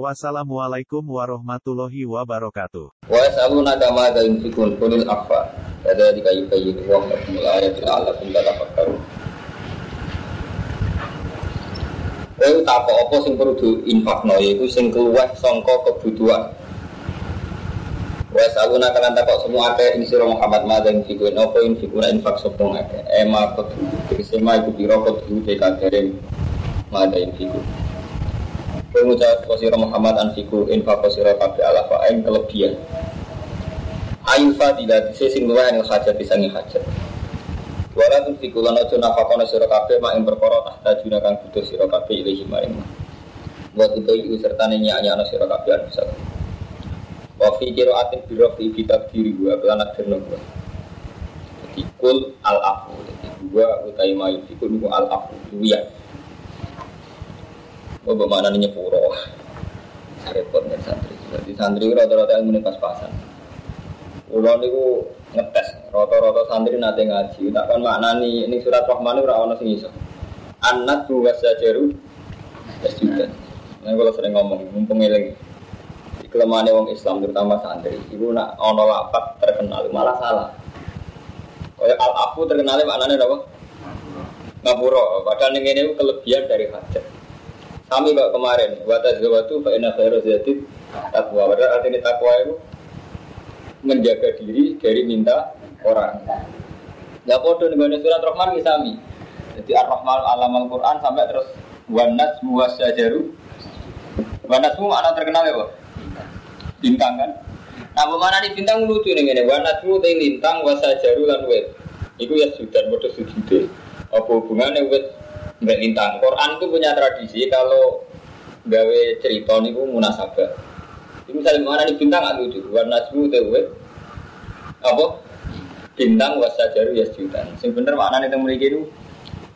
Wassalamualaikum warahmatullahi wabarakatuh. Wa tak apa sing perlu sing keluar kebutuhan. Takok semua akeh ing sira Muhammad ma za yunfikun apa yunfikuna infak sapa akeh. Ema kudu sema iku pira kudu dekadere ma za yunfikun. Pengucap posiro Muhammad anfiku infak posiro kabe ala fa'ain kelebihan. Ayu fadilah disi sing luwa yang hajat disangi hajat. Wala tun fikulan ojo nafakono siro mak yang berkoro tahta juna kang butuh siro kabe ilahi ma'in Buat itu iu serta nyanyi ano siro kabe anu satu Wafi kiro atin biro fi kitab diri gua Belanak derno gua. Jadi kul al-afu. Jadi gua utai mayu fikul al-afu. Duyang Oh, bagaimana ini nyepuro? Repot nih santri. Jadi santri rata-rata yang pas-pasan. Ulo niku ngetes. Rata-rata santri nate ngaji. Tak kan maknani ini surat Rahman ora ono sing iso. Anak dua sajaru. Yes juga. Nah, kalau sering ngomong, mumpung eling di kelemahan wong Islam terutama santri, ibu nak ono lapat terkenal malah salah. Kayak al afu terkenal maknanya apa? Ngapuro. Padahal ini kelebihan dari hajat. Kami kok kemarin, wata zawatu fa inna khairu zati takwa. Padahal artinya takwa itu menjaga diri dari minta orang. Ya podo dengan surat Rahman kisami. Jadi Ar-Rahman alam Al-Quran sampai terus wanas muwasajaru. Wanas mu mana terkenal ya, Pak? Bintang kan? Nah, mana nih bintang lucu nih ini. Wanas mu teh lintang wasajaru lan wet. Iku ya sudah bodoh sujud. Apa hubungannya wet Mbak Lintang. Quran itu punya tradisi kalau gawe cerita niku munasabah. Ini misalnya mana nih bintang nggak lucu. Warna nasbu tewe apa? Bintang wasajaru ya jutaan. Sing bener mana nih yang memiliki itu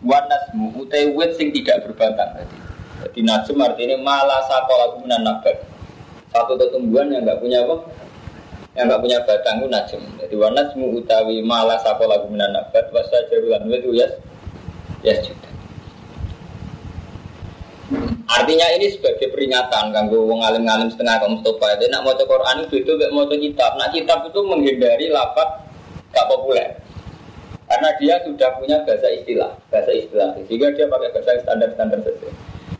warna nasbu utewe sing tidak berbatang. Jadi, jadi najm artinya malah sakola minan nabat. Satu tumbuhan yang nggak punya apa? Yang nggak punya batang itu najm. Jadi warna nasbu utawi malah sakola minan nabat wasajaru lan itu ya ya jutaan. Artinya ini sebagai peringatan kanggo wong alim-alim setengah kaum Mustafa itu nak mau Quran itu itu mau kitab. Nak kitab itu menghindari lapat gak populer. Karena dia sudah punya bahasa istilah, bahasa istilah. Sehingga dia pakai bahasa standar-standar saja.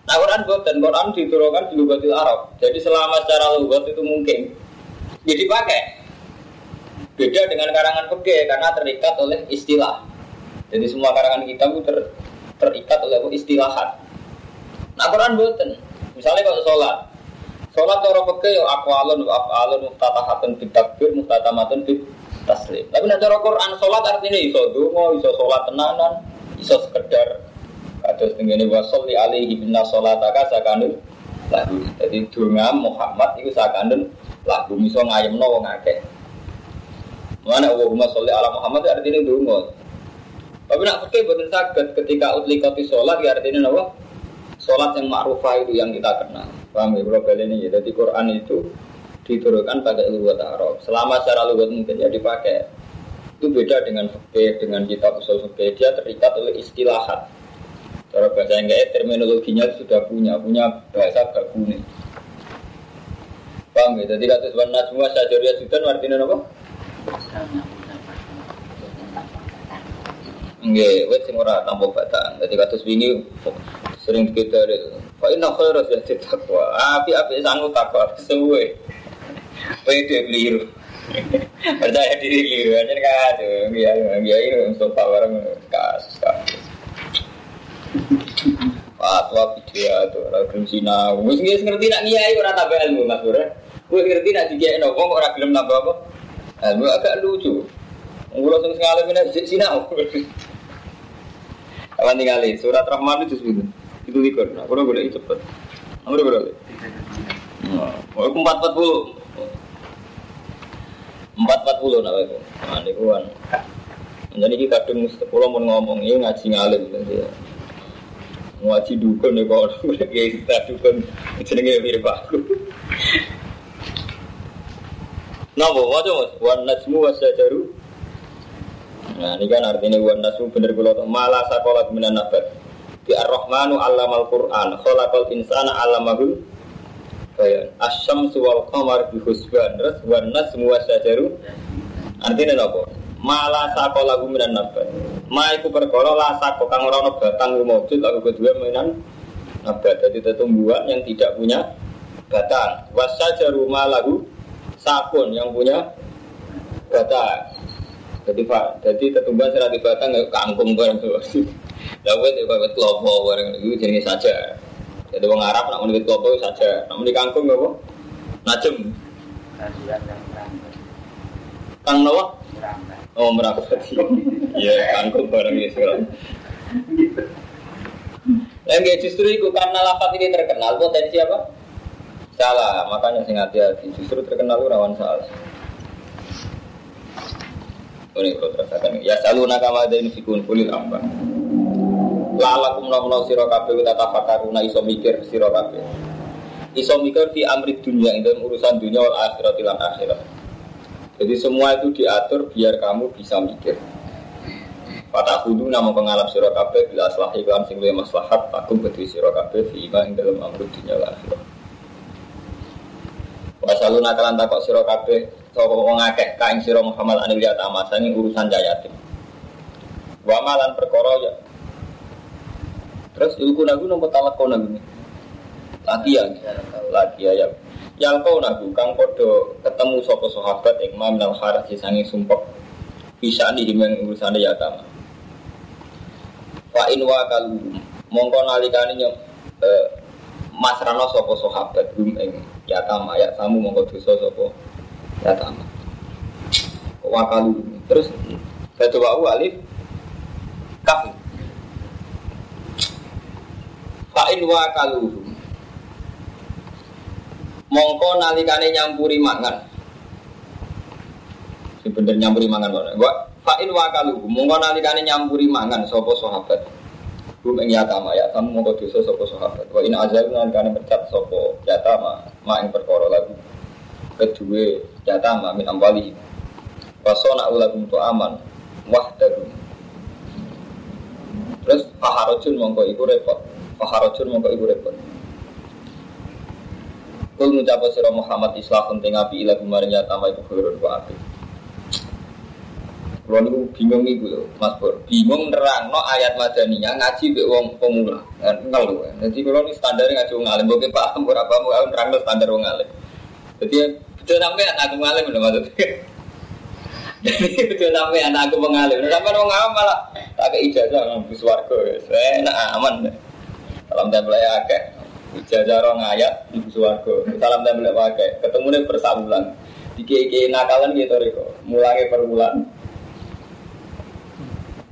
Nah Quran dan Quran diturunkan di lugatil Arab. Jadi selama secara lugat itu mungkin jadi pakai. Beda dengan karangan pege karena terikat oleh istilah. Jadi semua karangan kita itu ter, terikat oleh istilahat. Nah Quran buatan. Misalnya kalau sholat, sholat cara peke yo akwalun wa afalun muftatahatun bid takbir muftatamatun bid taslim. Tapi nek cara Quran sholat artinya iso donga, iso sholat tenanan, iso sekedar kados tengene wa sholli alaihi binna sholataka sakanun lagu. Jadi donga Muhammad itu sakanun lagu iso ngayemno wong akeh. Mana Allahumma sholli ala Muhammad artinya donga. Tapi nak pakai betul sakit ketika utlikati sholat ya artinya apa? Sholat yang ma'rufah itu yang kita kenal. Paham ya, bro ini ya. Jadi Quran itu diturunkan pakai lugat Arab. Selama secara lugat mungkin ya dipakai. Itu beda dengan fikih, dengan kitab usul fikih. Dia terikat oleh istilahat. Cara bahasa yang kayak terminologinya sudah punya, punya bahasa bagune. Paham ya? Jadi kata sebenarnya semua sajaria sudan artinya apa? Nggih, wis sing ora tampa batang. Dadi kados wingi sering kita Pak Inna khairu zati takwa. Api-api sanggup takwa suwe. Pede keliru. Percaya diri keliru aja kan. Ya, ya ini untuk power kasus kasus. Fatwa video tuh, orang gelem sinau. Wis ngerti nak ngiyai ora tambah ilmu Mas Bro. Wis ngerti nak dikene wong ora gelem apa? Ilmu agak lucu. Ngulo sing sekali meneh sinau. Kapan tinggali surat Rahman itu sebut itu likur. Nah, kalau boleh cepet. Nomor berapa? Oh, empat empat puluh. empat empat puluh nah itu nah ini kan jadi kita kadung sepuluh mau ngomong ini ngaji ngalim ya ngaji dukun nih kok kita dukun jenenge mirip aku Napa waca Mas? Wan najmu wasyajaru. Nah, ini kan artinya wan najmu bener kula malah sakola minan nabat. Di Ar-Rahmanu 'allamal Qur'an, khalaqal insana 'allamahul bayan. Asyamsu wal qamar bi husban. Terus wan najmu wasyajaru. Artinya napa? Malah sakola minan nabat. Ma iku perkara la sako kang ora ono batang wujud lalu kedua minan nabat. Jadi tumbuhan yang tidak punya batang. Wasyajaru malahu sabun yang punya batang. Jadi pak, jadi tetumbuhan serat di batang nggak kangkung bareng Lalu itu kayak kelopo bareng itu jenis saja. Jadi orang Arab nak menulis kelopo saja, nak menulis kangkung nggak Najem. Kang Nawa? Oh merapat. Iya kangkung bareng ya sekarang. Yang justru itu karena lapat ini terkenal potensi apa? Salah, makanya sing hati-hati. Justru terkenal rawan salah. Ini kalau terasakan. Ya selalu nakama ada ini fikun kulit apa? Lala kumla kumla siro kafe kita tafakaruna iso mikir siro kafe. Iso mikir di amri dunia itu urusan dunia wal akhirat ilan akhirat. Jadi semua itu diatur biar kamu bisa mikir. Pada hudu namun pengalap siro kafe bila selah iklan sing maslahat aku betul siro kafe fi iman dalam amri dunia wal akhirat. Wasalu nakalan takok siro kabeh sapa wong akeh kain siro Muhammad anil yatama sangi urusan jayatim. Wa malan perkara ya. Terus ilku nagu nopo talako nagu ini. Lagi ya, lagi ya. Yang kau nagu kang podo ketemu sopo sahabat yang minal haras sangi sumpah bisa nih dengan urusan yatama. Fa in wa kalu mongko nalikane nyok eh, masrano sopo sahabat rum ing ya tama ya tamu mongko dosa sapa ya tama wakalu terus saya coba alif fa'in wakalu mongko nalikane nyampuri mangan si bener nyampuri mangan gua fa'in wakalu mongko nalikane nyampuri mangan sapa sahabat Rum ing yatama ya tamu mongko dosa sapa sahabat. Wa in azal lan kana mecat sapa yatama ma ing perkara lagu. Kedua yatama min ambali. Wasona ulagum tu aman wahdahu. Terus faharojun mongko iku repot. Faharojun mongko iku repot. Kul ngucapa sira Muhammad islahun teng api ila kumaring yatama iku khairun wa api. Kalau niku bingung ibu loh, Mas Pur. Bingung nerang no ayat madaninya ngaji be wong pemula. Ngeluh. Jadi kalau ini standar ngaji wong alim, paham berapa mau nerang no standar wong alim. Jadi betul sampai anak aku loh maksudnya. Jadi betul sampai anak aku mengalim. Sampai wong alim malah tak ke ijazah ngampus warga. Enak aman. Salam tempel ya akeh. Ijazah orang ayat di warga. Salam tempel akeh. Ketemu nih persabulan. Diki-iki nakalan gitu Riko. Mulai per bulan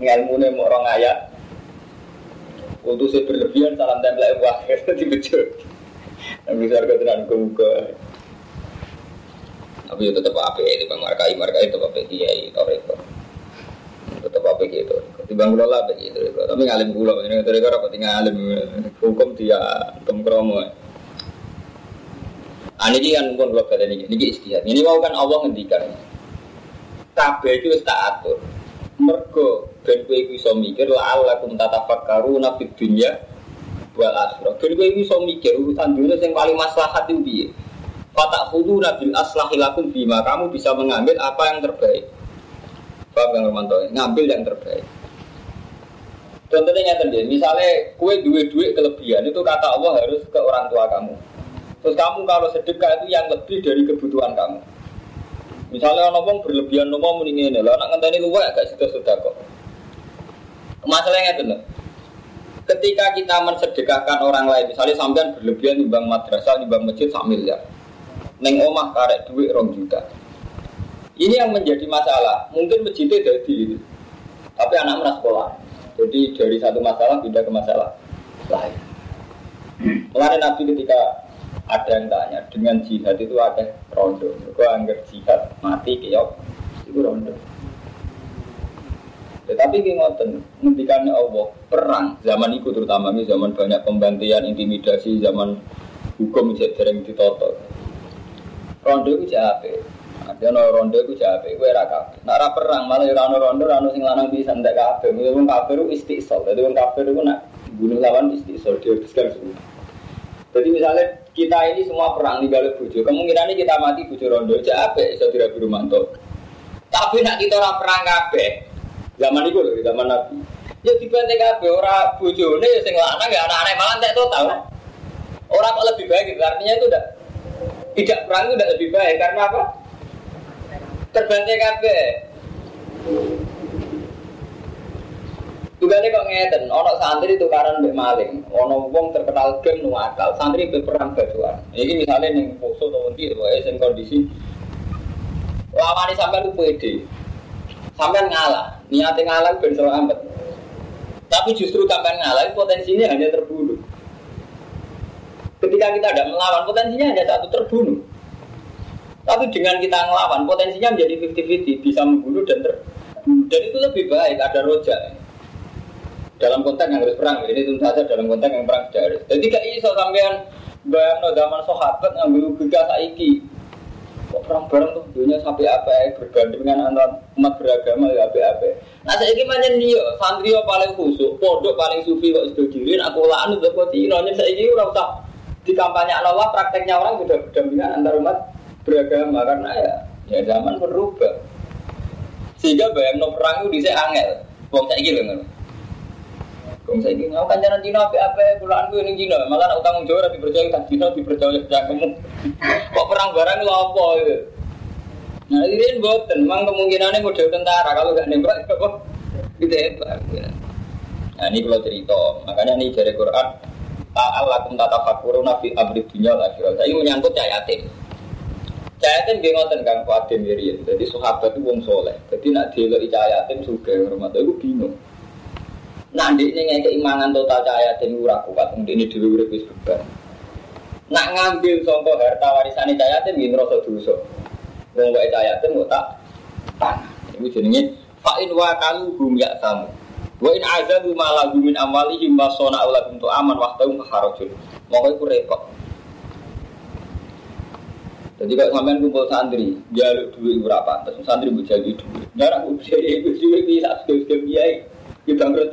ilmu mau orang ayat untuk berlebihan salam tempel wah di bejo tapi saya tenan kemuka tapi tetap apa itu markai markai itu apa toreko tetap apa gitu timbang gula lah begitu tapi ngalim gula ini toreko apa tinggal ngalim hukum dia tem kromo Ani ini kan pun kalau kalian ini, ini istihad. Ini mau kan Allah ngendikan. Kabeh itu tak atur. Mergo ben kowe iso mikir la alakum tatafakkaruna fid dunya wal akhirah. Ben kowe iso mikir urusan dunia yang paling maslahat itu piye. Fatak nabil aslahi lakum bima kamu bisa mengambil apa yang terbaik. Paham Bang Romanto? Ngambil yang terbaik. Contohnya nyata deh, misalnya kue duit-duit kelebihan itu kata Allah harus ke orang tua kamu. Terus kamu kalau sedekah itu yang lebih dari kebutuhan kamu. Misalnya orang ngomong berlebihan ngomong mendingin ini, lah nak ngenteni luwe gak sudah sudah kok. Masalahnya itu Ketika kita mensedekahkan orang lain, misalnya sampean berlebihan bang madrasah, bang masjid sak miliar. Neng omah karek duit rong juta. Ini yang menjadi masalah. Mungkin masjidnya jadi itu. Tapi anak merasa sekolah. Jadi dari satu masalah pindah ke masalah lain. Kemarin Nabi ketika ada yang tanya dengan jihad itu ada rondo. Gue anggap jihad mati kiok itu rondo. Tetapi ki ngoten, ngendikannya Allah perang zaman itu terutama ini zaman banyak pembantian, intimidasi, zaman hukum sering ditoto. Rondo itu jape. Ada no rondo itu jape, gue raka. Nak ra perang malah rano rondo, rano sing lanang bisa ndak. Mungkin wong kafir itu istiqsal. Jadi wong kafir itu nak bunuh lawan istiqsal dihabiskan semua. Jadi misalnya kita ini semua perang di balik bujo, kemungkinan kita mati bujo rondo jape, iso dirabi rumanto. Tapi nak kita orang perang kabeh, Zaman itu loh, zaman Nabi. Ya dibantai kabeh ora bojone ya sing lanang ya anak-anak malah entek total. Orang kok lebih baik. Artinya itu udah tidak perang itu udah lebih baik karena apa? Terbantai kabeh. Tugane kok ngeten, ono santri tukaran mbek maling, ono wong terkenal gem nu akal, santri be perang bajuan. Iki misalnya ning poso to ndi wae sing kondisi lawani sampai lu pede. Sampai ngalah, niatnya ngalah ben amat. Tapi justru sampai ngalah potensinya hanya terbunuh. Ketika kita tidak melawan potensinya hanya satu terbunuh. Tapi dengan kita ngelawan potensinya menjadi 50-50 bisa membunuh dan ter dan itu lebih baik ada rojak. Dalam konteks yang harus perang ini tentu saja dalam konteks yang perang tidak harus. Jadi gak iso sampean bayang no zaman sahabat ngambil gega saiki. Kok perang bareng tuh dunia sampai apa ya? Berbandingan antara umat beragama ya apa apa nah saya ini mana nih santri paling khusyuk pondok paling sufi kok sudah dirin aku lah anu kok cino saya ini udah usah di kampanye Allah prakteknya orang sudah berdampingan antar umat beragama karena ya. Ya zaman berubah sehingga bayang no perang itu bisa angel. Wong saya gitu kan Kong saya ini ngau kancanan Cina apa apa pulaan gue ini Cina. Malah nak utang jawab tapi percaya tak Cina dipercaya kamu. Kok perang barang lo apa gitu nah ini buat memang kemungkinannya model tentara. Kalau gak nembak apa? Gitu hebat nah ini kalau cerita. Makanya ini dari Quran Allah kum tata fakuruna fi abri dunia akhirat saya menyangkut cahaya yatim cahaya yatim dia ngoten kang kuatin diri jadi sahabat itu wong soleh jadi nak dia cahaya yatim juga rumah itu bingung Nah, ini nggak keimangan total cahaya dan ora kuat, ini dulu udah bisa beban. Nak ngambil contoh harta warisan cahaya dan gini rasa dosa. Wong wae cahaya dan tak tanah. Ini jenenge fa'in wa kalu hum ya samu. Wa in azabu ma min amwalihim wa sona ulakum tu aman waktu harajun. Mau itu repot. Jadi kalau sampean kumpul santri, jaluk duit berapa? Terus santri mau jadi duit. Aku bisa itu duit bisa sudah biaya. Ya bangkrut.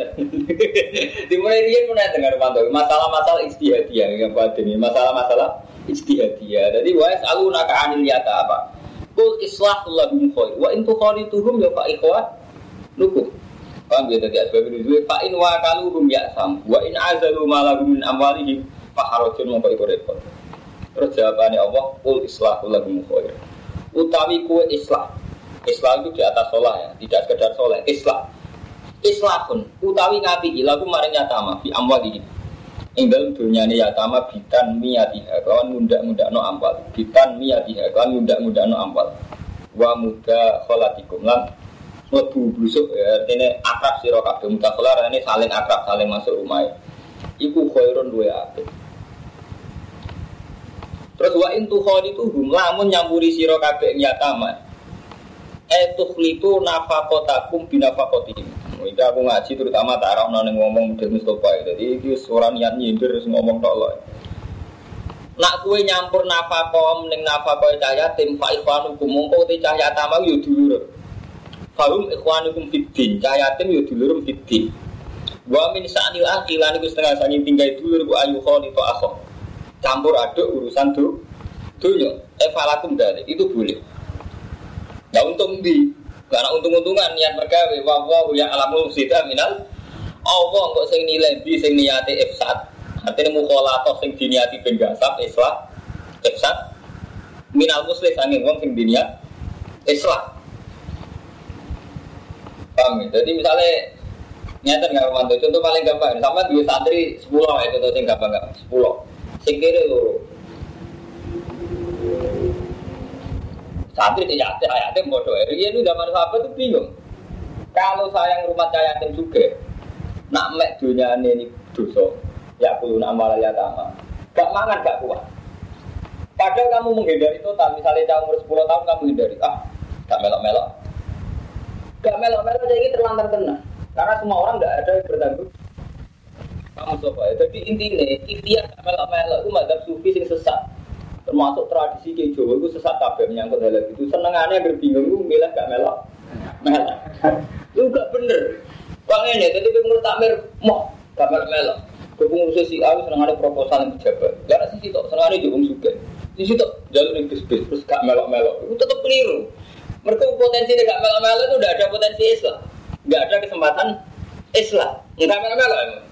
Dimulai pun ada dengar pantau masalah-masalah istihadiyah yang pada ini masalah-masalah istihadiyah. Jadi wa selalu naka anil yata apa? Kul islahul lahum khair wa in tukhalituhum ya fa ikhwan nukum. Paham ya tadi asbab nuzul fa in wa kaluhum ya sam wa in azalu ma lahum min amwalihim fa harajun mongko iku repot. Terus jawabannya Allah, kul islahul lahum khair. Utawi kue islah. Islah itu di atas sholah ya, tidak sekedar sholah. Islah. Islahun utawi ngapi lagu maring yatama fi amwali. Ing dalem dunyane yatama bitan miyatiha. Kawan muda-muda no ampal bitan miyatiha kawan muda-muda no ampal wa muda kholatikum. Lan lebu busuk ya artinya akrab sira kabeh. Muda kholar ini saling akrab saling masuk rumah. Iku khairun duwe apik Terus wa intu itu hum lamun nyampuri sira kabeh yatama. Etukhlitu nafakotakum binafakotihim ini aku ngaji terutama tak arah nang ngomong model Mustafa. Jadi iki suara niat nyindir terus ngomong tok loh. Nak kue nyampur nafakom ning nafakoe cahaya tim fa ikhwanukum mongko te cahaya tama yo dulur. Fahum ikhwanukum fiddin cahaya tim yo dulur fiddin. Wa min sa'nil akhilan iku setengah sangi tinggal dulur bu ayu kholi to akho. Campur aduk urusan tuh dunya. Eh falakum dari itu boleh. Nah untung di karena untung-untungan niat mergawe wa wa ya alamul sida minal Allah kok sing nilai bi sing niati ifsad. Artinya mukhalatoh sing diniati ben islah ifsad minal muslim sanging wong sing diniat islah. Paham ya? Jadi misalnya nyata nggak mantu contoh paling gampang sama dua santri sepuluh ya contoh sing gampang nggak sepuluh sing kiri loro Santri tidak yatim, yatim bodoh. Rian itu zaman sahabat itu bingung. Kalau sayang rumah yatim juga, nak mek dunia ini dosa, ya perlu nama ya tama. Gak mangan gak kuat. Padahal kamu menghindari total, misalnya cah umur 10 tahun kamu hindari, ah, gak melok-melok. Gak melok-melok jadi terlantar tenang. Karena semua orang gak ada yang bertanggung. Kamu coba ya. Jadi intinya, ikhtiar gak melok-melok itu madhab sufi yang sesat. Termasuk tradisi ke Jawa itu sesat kabeh menyangkut hal itu. Senengannya berbingung itu milih gak melok. Melok. Itu gak bener. Bang ini, jadi pengurus takmir, mau gak melok-melok. Kepengurus si A ada proposal yang pejabat. Karena sisi itu seneng ada juga. Di situ jalur yang bis terus gak melok-melok. Itu tetap keliru. Mereka potensi gak melok-melok itu udah ada potensi Islam. Gak ada kesempatan Islam. Enggak melok-melok emang.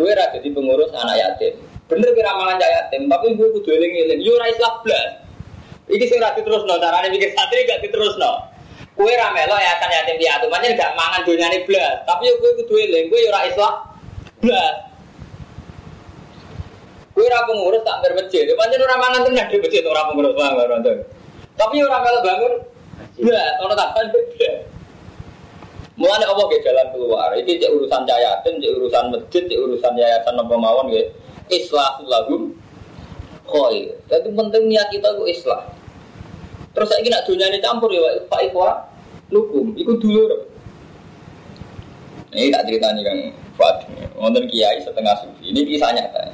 Gue rada di pengurus anak yatim. Bener kira cah yatim, tapi gue kudu eling-eling. Yo ora Islam blas. Iki sing ra diterusno, carane mikir santri gak diterusno. Kue ra melo yayasan yatim piatu, pancen gak mangan donyane blas. Tapi yo gue kudu eling, gue yo ora Islam blas. Kue ora pengurus tak ber masjid, pancen ora mangan tenan di masjid ora pengurus bangun. Tapi ora melo bangun blas, ono tak blas. Mulane Allah ke jalan keluar. Iki cek urusan yayasan, cek urusan masjid, cek urusan yayasan apa mawon nggih. Islahul lahum khair. Jadi penting niat kita ku islah. Terus saya nak dunia ini campur ya Pak Ikhwa lukum, ikut dulu. Ini tak cerita nih Kang Fuad. Wonten kiai setengah sufi. Ini kisah nyata.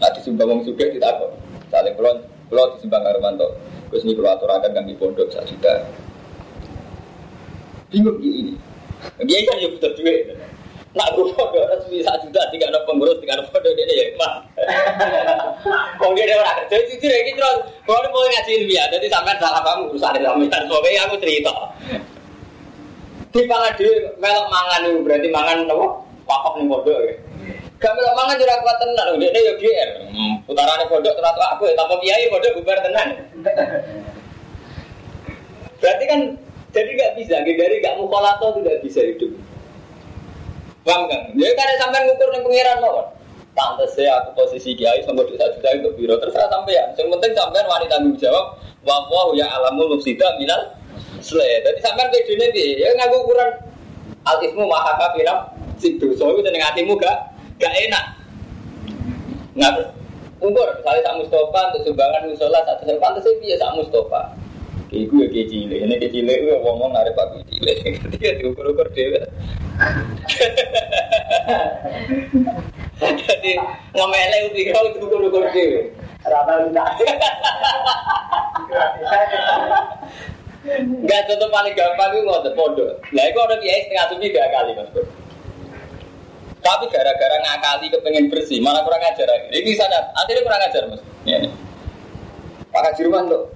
Nah disumbang wong suge ditakon. Saling kulon, kulon disumbang Armanto. Terus ini kalau aturakan kan di pondok satu juta. Bingung ini. Dia kan ya butuh duit. Nak gue foto harus bisa juta tiga ada pengurus tiga ada foto dia ya mah. Kau dia ada orang kerja jujur ya gitu. Kalau mau ngaji ilmiah, jadi sampai salah kamu urusan ilmiah. Soalnya aku cerita. Di pangan di melok mangan itu berarti mangan apa? Pakok nih bodoh ya. Gak melok mangan juga kuat tenan. Dia dia ya GR. Putaran bodoh terus aku ya tanpa kiai bodoh bubar tenan. Berarti kan jadi nggak bisa, dari nggak mukolato tidak bisa hidup. Paham kan? Jadi karena sampai ngukur nih pengiran mawon. Pantes ya aku posisi kiai sama satu juta untuk biro terserah sampean. Yang penting sampean wanita tanggung jawab. Wawahu ya alamul mufsida minal sele. Jadi sampean bedine piye? Ya nganggo ukuran al ismu maha kafirah si dosa itu dengan hatimu gak gak enak. Nggak ukur misalnya sak Mustafa untuk sumbangan musola satu saya pantas piye sak Mustafa. Iku ya kecil, ini kecil itu ngomong narik pak kecil, dia diukur-ukur dia. Jadi ngemele pikir itu ukur-ukur dia. Rata tidak. Enggak contoh paling gampang itu ngotot pondok. Nah itu ada biaya setengah tujuh tiga kali mas bro. Tapi gara-gara ngakali kepengen bersih, malah kurang ajar lagi. Ini sana, akhirnya kurang ajar mas. Ya, nih. Pak Kajirman tuh,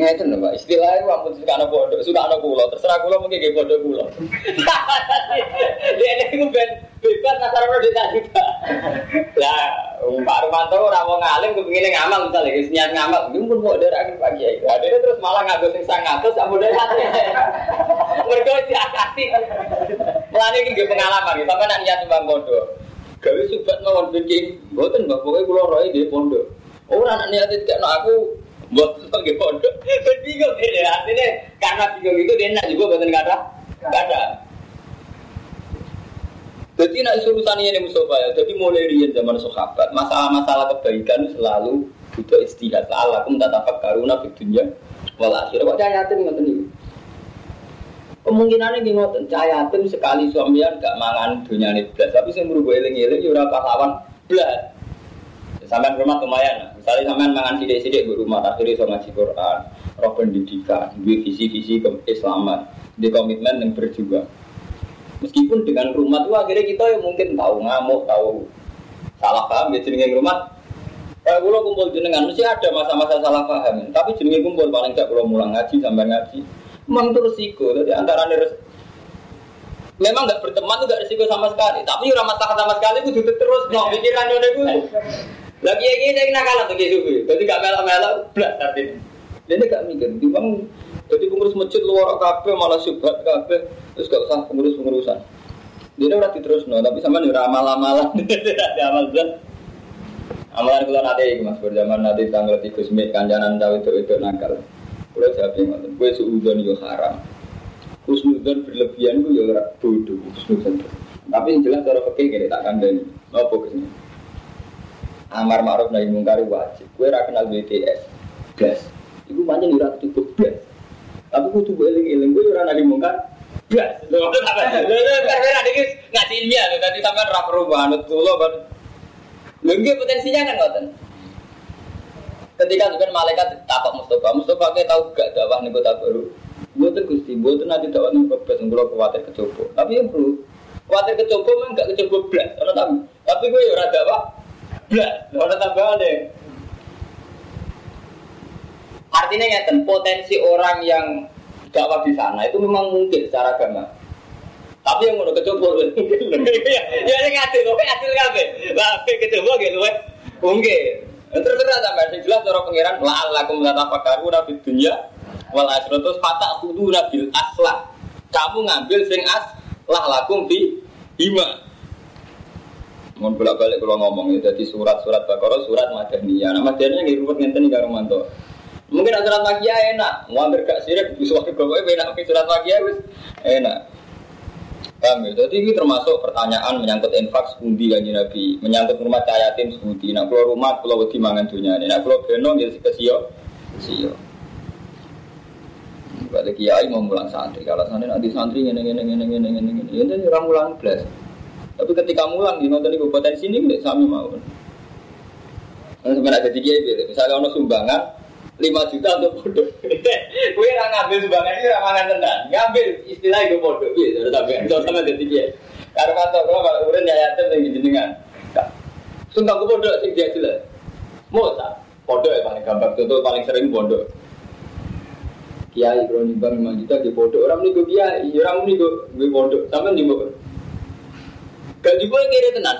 Ngeten lho Pak, istilahnya ampun suka anak bodoh, suka anak pulau, terserah pulau mungkin kayak bodoh pulau. Dia ini ben bebas nasar lo di juga. Lah, Pak Rumanto orang mau ngalim kepingin ngamal misalnya, guys niat ngamal, dia pun mau akhir pagi ya. Nah, dia terus malah ngagus sing sang ngatus, sama dari hati. Mereka diakasi. Melani ini pengalaman, gitu. sampai nak niat bang bodoh. Gawe subat mawon bikin, boten mbak, pokoknya pulau roy di pondok. Orang anak niat kayak aku Buat sebagai pondok, bingung ini artinya karena bingung itu dia nak juga buatan kata kata. Jadi nak urusan ini Mustafa ya. Jadi mulai dari zaman sahabat, masalah-masalah kebaikan selalu butuh istihad. La'alakum tatapak karuna di dunia wal akhir. Kok cahaya yatim ngoten niku. Kemungkinannya gini ngoten, cahaya yatim sekali suamian gak mangan dunia ini belas, tapi saya merubah eling-eling ya ora pahlawan belas. Sampai rumah lumayan. Misalnya sampai mangan sidik-sidik di rumah, akhirnya so ngaji Quran, roh pendidikan, di visi-visi keislaman, di komitmen yang berjuang. Meskipun dengan rumah itu akhirnya kita yang mungkin tahu ngamuk, tahu salah paham ya jenenge rumah. Eh, kalau kumpul jenengan mesti ada masa-masa salah paham, tapi jenenge kumpul paling tidak kalau mulang ngaji sampai ngaji. Memang itu resiko, jadi antara memang nggak berteman itu nggak resiko sama sekali, tapi ramah masalah sama sekali itu terus, no pikiran itu lagi yang ini yang nakal atau gitu, jadi gak melak-melak, belas artinya. Ini gak mikir, bang, jadi pengurus masjid luar kafe malah subhat kafe, terus gak usah pengurus pengurusan. Dia udah terus no, tapi sama nih amal-amalan, ada amal belas. Amalan kalau nanti mas berjaman nanti tanggal tiga sembilan kanjanan tahu itu itu nakal. Kalau jawab yang ngotot, gue suudon yo haram. Kusnudon berlebihan gue yo bodoh, kusnudon. Tapi yang jelas cara pakai gini tak kandani, apa ke sini. Amar ma'ruf nahi mungkar wajib. Kowe ora kenal BTS. Gas. Iku pancen ora cukup gas. Tapi kudu eling-eling kowe ora nahi mungkar. Gas. Lho, karena iki ngaji ilmiah lho tadi sampean ora perlu banget kula kan. Lho nggih potensinya kan ngoten. Ketika juga malaikat takut Mustafa, Mustafa kayak tahu gak dakwah nih kota baru. Buatan gusti, buatan nanti dakwah nih kota baru, khawatir kecoba. Tapi yang perlu khawatir kecoba memang gak orang tahu. Tapi gue ya rada apa? Belas, orang tambah deh. Artinya ngeten potensi orang yang dakwah di sana itu memang mungkin secara agama. Tapi yang mau kecoba ya ini ngadil, kok ngadil kabeh. Lah kecoba gitu, mungkin. Terus terus sampai sing jelas cara pangeran la'allakum tatafakkaru nabi dunya wal akhirah terus fata kudu nabil aslah. Kamu ngambil sing as lah lakum fi hima. Mohon bolak balik kalau ngomong ya, itu jadi surat-surat Bakara, surat Madaniyah. Nah, Madaniyah nggih ruwet ngenteni iki karo mantu. Mungkin surat magia enak, ngomong gak sirik wis wae bawa enak, tapi surat magia wis enak. Kami? Ya? Jadi ini termasuk pertanyaan menyangkut infak sepundi kan Nabi, menyangkut rumah cahaya tim sepundi. Nah, kalau rumah, kalau wedi mangan dunia ini. Nah, kalau benong, jadi kesio, kesio. Balik kiai mau mulang santri, kalau santri nanti santri nengen-nengen-nengen-nengen-nengen ya, ini ini orang mulang belas. Tapi ketika mulang di nonton di potensi ini nggak sami mau. Nah, sebenarnya jadi kiai, misalnya ono sumbangan, 5 juta untuk bodoh. Gue yang ngambil sumbangan ini ramangan tenan. Ngambil istilah itu bodoh. Iya, tapi itu sama jadi dia. Karena kata kalau kalau urin ya yatim yang jenengan. Sumpah gue bodoh sih dia jelas. Mau tak? Bodoh ya paling gampang itu paling sering bodoh. Kiai kalau nyumbang 5 juta di bodoh orang nih gue kiai, orang gue gue bodoh. Sama nih gue. Gak juga kira tenan.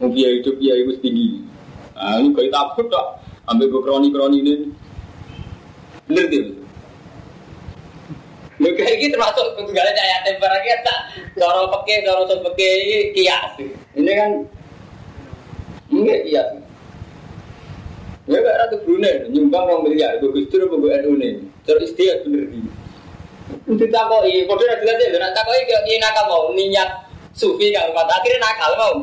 Mau biaya hidup biaya itu tinggi. Ah, ini kayak takut tak ambil gue kroni-kroni ini. Bener tuh. Lu kayak gitu termasuk segala cahaya temper lagi tak cara pakai cara tuh pakai kias. Ini kan enggak kias. Ya gak ratu Brunei nyumbang orang miliar, gue gustur gue NU nih, terus istiak bener ini. Untuk takoi, kode nanti nanti, nak takoi kayak nakal mau niat sufi kan, mata akhirnya nakal mau.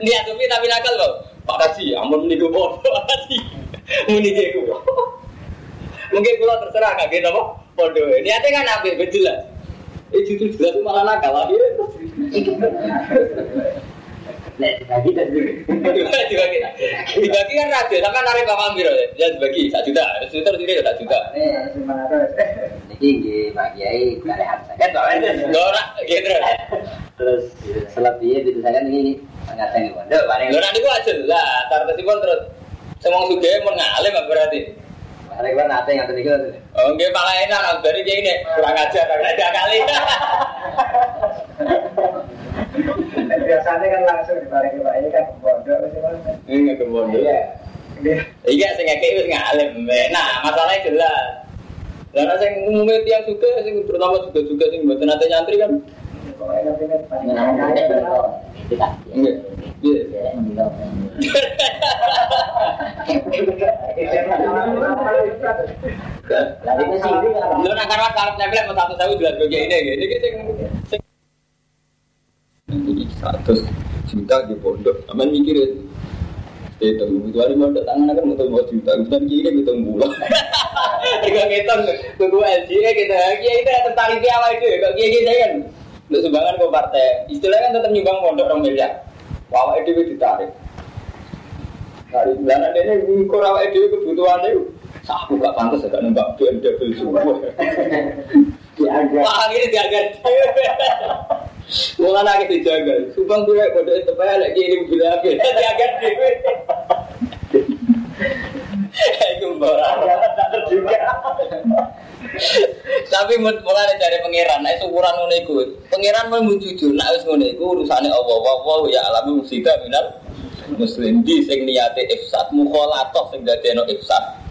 Niat sufi tapi nakal mau. Pak Taksi, ampun meniku bodoh Pak kasih menikah gue Mungkin gue terserah kaget apa? Bodoh. Niatnya kan apa? Jelas. Eh itu jelas itu malah nakal akhirnya. Nah, dibagi kita dibagi. Dibagi kan raja, sama narik bakal biro ya. Ya dibagi 1 juta, terus terus ini 1 juta tinggi Pak Kiai kali harsakan gitu. terus selebihnya itu saya ini sangat sangat bodoh paling Dora itu aja lah tarik itu terus semua juga mau ngalim berarti Ada kan nate yang tadi gitu. Oh, gue malah enak nang dari dia ini kurang ajar kurang ajar kali. Biasanya kan langsung dibalik Pak ini kan bodoh sih Mas. Ini iya, kebondo Iya. Iya sing ngekek wis. Nah, masalahnya jelas. Lah nek sing umume tiyang juga sing terutama juga-juga sing mboten nate nyantri kan. Nak satu dua dua ini ini kita sing satu juta di pondok. Aman mikirin ya. Itu itu hari mau tangan akan mau mau juta. Bukan kiri gitu bulan. Tiga ngitung tunggu LG kita. Kia itu tentang itu apa itu? Kok kia kia kan? Untuk sumbangan ke partai. Istilahnya kan tetap nyumbang pondok orang miliar. Wawa itu ditarik. Hari bulan ada ini kurang itu kebutuhan itu. Aku gak pantas agak nembak BMW semua. Diangkat. Wah, ini diangkat. Mulai nangis dijaga. Subang gue bodoh itu payah lagi ini mobil apa? Diangkat terjuga. Tapi mulai dari pangeran, nah ukuran ngono iku. Pangeran mau jujur, nak wis ngono iku urusane Allah. Wa ya alami musida minal muslim di sing niate ifsad mukhalatoh sing dadekno ifsad.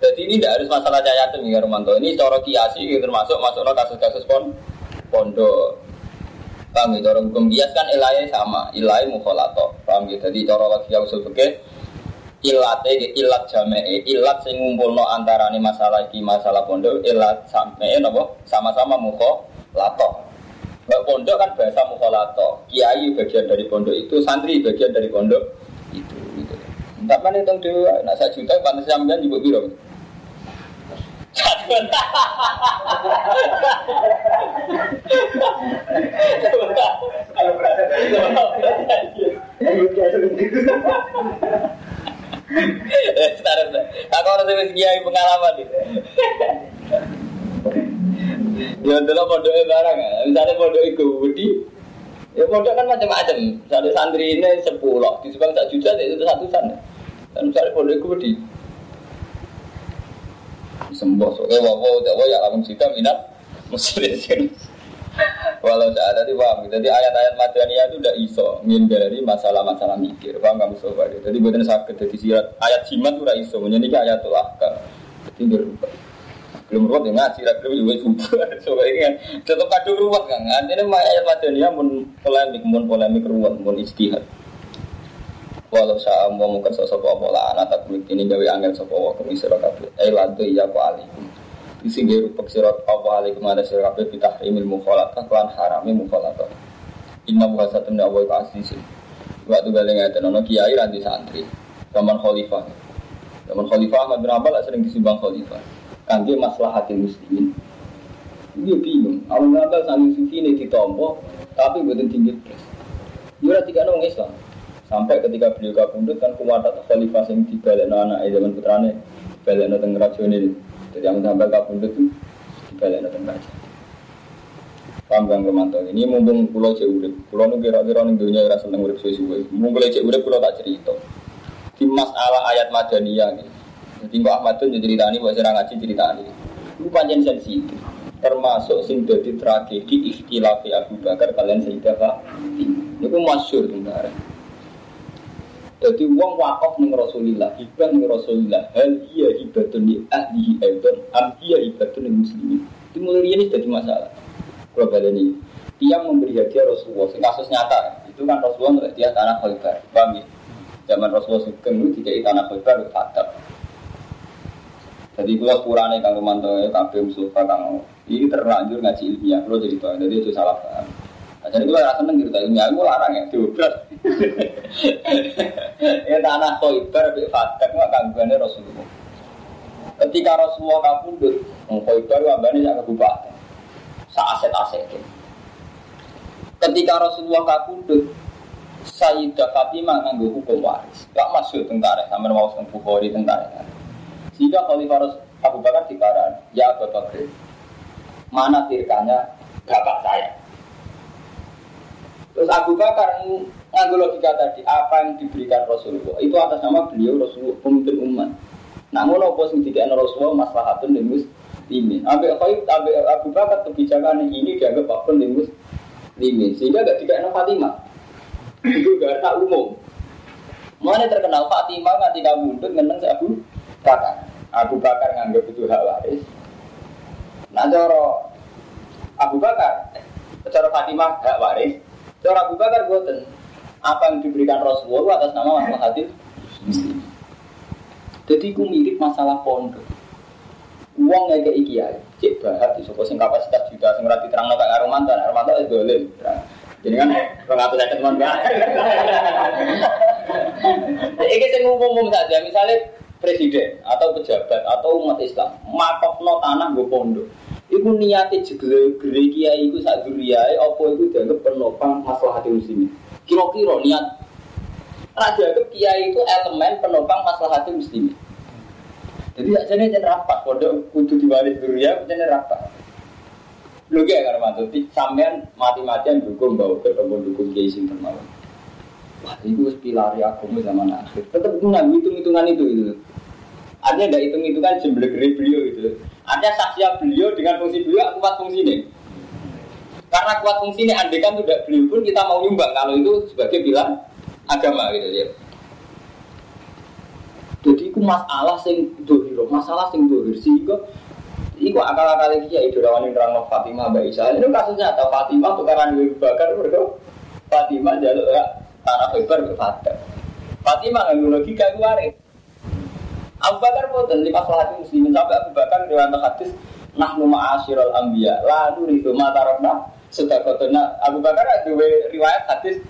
Jadi ini tidak harus masalah cahaya ya Romanto. Ini cara kiasi termasuk masuknya kasus-kasus pon pondok. Paham gitu, orang hukum kias kan sama, ilahnya mukholato. Paham gitu, jadi cara lagi usul fikih ilate ilat jamae ilat sing ngumpulno antarane masalah iki masalah pondok ilat sampe napa sama-sama mukholato. Mbak pondok kan bahasa mukhalato. Kiai bagian dari pondok itu, santri bagian dari pondok itu. Gitu. Entah mana itu dewa, nah saya juta pantas sampean juga biro. Satu. Kalau berasa Taruh, aku harus wis kiai pengalaman itu. Ya dulu pondoknya barang ya. Misalnya pondok itu budi, ya pondok kan macam-macam. Misalnya santri ini sepuluh, di sebelah tak juta itu satu sana. Dan misalnya pondok itu budi, sembah soalnya wawo wawo ya langsung kita minat muslim Walau saya ada di paham. Jadi ayat-ayat Madaniyah itu udah iso menghindari masalah-masalah mikir. Paham nggak Mustafa? Jadi buatan sakit. Jadi sirat ayat jimat itu iso. Menyanyi ayat tuh ahkam. Jadi berubah. Belum ruwet ya ngaji, belum juga subuh. So ini kan tetap kadung ruwet kan. Artinya ayat Madaniyah pun polemik, pun polemik ruwet, pun istihad. Walau saya mau mungkin sosok apa lah anak tak ini angel sapa wa kumisira kabeh. Eh lantu iya ku. Isi ge rupak sirat apa alikum ada sirat kabeh pitah imil mukhalatah lan harami mukhalatah. Inna wa satun da wa asisin. Waktu balik ngaten ono kiai ranti santri. Zaman khalifah. Zaman khalifah Ahmad bin Ambal sering disumbang khalifah. Kangge maslahatil muslimin. Dia bingung. Awal Ambal saling sufi ini ditompo, tapi bukan tinggi terus. Dia tiga nong Islam. Sampai ketika beliau kabundut kan kumatat khalifah yang dibalekno anak zaman putrane dibalekno teng rajone. Jadi yang sampai kabundut itu dibalekno teng raja. Paham Bang Romanto ini mumpung pulau cek urip, pulau nu kira-kira ning dunia rasa seneng urip suwe-suwe. Mumpung cek urip pulau tak cerita. Di masalah ayat Madaniyah nih. Jadi Mbak Ahmad tuh ceritani, Mbak Sirang ngaji ceritani. Itu panjang sensitif. Termasuk sing dadi tragedi ikhtilafi Abu Bakar kalian Sayyidah Fatimah. Itu masyur sebenarnya. Jadi uang wakaf ning Rasulillah, hibah ning Rasulillah, hal iya hibatun li ahlihi aidan, am iya hibatun li muslimin. Itu mulai ini jadi masalah. Kalau ini, dia memberi hadiah Rasulullah, sing kasus nyata, itu kan Rasulullah memberi hadiah tanah Khaybar, paham ya? Zaman Rasulullah Sugeng itu tidak tanah itu fatab. Jadi kalau sepurane kang Romanto, kabeh Mustafa kang ini terlanjur ngaji ilmiah, kalau jadi tahu, jadi itu salah. Nah, jadi gue rasa cerita ilmiah, gue larang ya, diobras. Ya tanah Khoibar bi Fatak nggak gangguannya Rasulullah. Ketika Rasulullah kabundut, Khoibar wabane sak kabupaten. Sa aset-aset. Ketika Rasulullah kabundut, Sayyidah Fatimah nganggo hukum waris. Gak masuk tentara, sama mau tentang Bukhari tentara. Sehingga Khalifah Abu Bakar dikaran, ya Abu Bakar, mana tirkanya bapak saya? Terus Abu Bakar nganggo logika tadi, apa yang diberikan Rasulullah itu atas nama beliau Rasulullah pemimpin umat. Namun apa sing Rasulullah maslahatun lil muslimin. Abe Khalid abe Abu Bakar kebijakan ini dianggap apa lil muslimin. Sehingga gak dikene Fatimah. Itu gak tak umum. Mana terkenal Fatimah nganti kabundut ngeneng Abu Bakar. Abu Bakar nganggap itu hak waris. Nah, cara Abu Bakar, cara Fatimah hak waris, Cara Abu Bakar buatan apa yang diberikan Rasulullah atas nama masalah hadis muslim. Jadi aku mirip masalah pondok. Uang nggak kayak iki ya, cek bahat di sing kapasitas juta sing ora diterangno kak karo mantan, karo mantan itu boleh. Jadi kan pengatur saya teman kan. Iki sing umum-umum saja, misalnya presiden atau pejabat atau umat Islam makofno tanah gue pondok. Iku niate jegle gere kiai iku sak duriyae apa iku dianggap penopang masalah hati muslimin. Kira-kira niat Raja ke kiai itu elemen penopang masalah hati muslimin. Jadi aja nih rapat, pondok kudu diwaris duria, jadi rapat. Lu kayak karena mantu, sampean mati-matian dukung bawa ke dukung kiai sing termawon. Wah, itu aku zaman akhir. Tetap hitungan, hitung-hitungan itu itu. Artinya ada hitung-hitungan jumlah beliau itu. Ada saksi beliau dengan fungsi beliau kuat fungsi ini. Karena kuat fungsi ini, andai kan tidak beliau pun kita mau nyumbang kalau itu sebagai bilang agama gitu ya. Jadi itu masalah sing dohiro, masalah sing dohir sehingga Iku akal-akal iki ya itu rawan nerang Fatimah Mbak Isa. Ini kasusnya atau Fatimah tukaran Ibu Bakar mereka Fatimah jalur ya tanah lebar ke Fatimah. Fatimah nggak logika waris. Abu Bakar boten di masalah muslimin sampai Abu Bakar riwayat hadis nahnu ma'asyiral anbiya la nuridu ma tarakna sedekah nah Abu Bakar ada riwayat hadis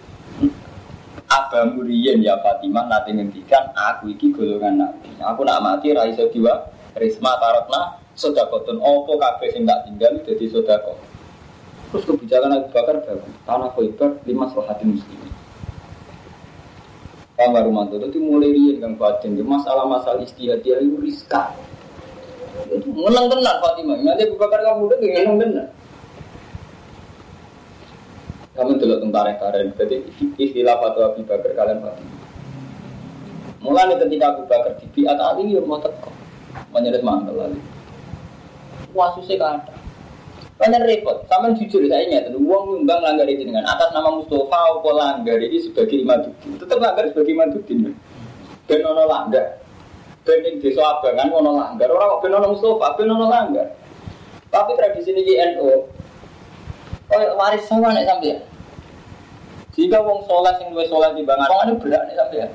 Abah Muriyen ya Fatimah nanti ngendikan aku iki golongan nabi. Aku nak mati ra iso diwa risma tarotna sedekah opo kabeh sing tak tinggal jadi sedekah. Terus kebijakan Abu Bakar bagus. Tanah Khaybar lima hati muslimin. Paham baru mantu itu mulai rian kang Fatin. Masalah-masalah istihad dia itu riskan. Menang tenar Fatimah. Nanti Abu Bakar kamu udah menang tenar. Kamu dulu tentara karen. Jadi istilah fatwa Abu Bakar kalian Fatimah. Mulai ketika Abu Bakar di biat Ali, ya mau teko. Menyeret mantel Ali. Wasusnya kada. Banyak repot, sama jujur saya ingat, uang nyumbang langgar itu dengan atas nama Mustafa atau langgar ini sebagai imam tetap langgar sebagai imam dan ono langgar, dan di desa abangan ono langgar, orang ben ono Mustafa, ben langgar. Tapi tradisi ini NU, oh waris sama nih sampai jika wong soleh sing luwih soleh di bangan, wong ini berat nih sampai ya.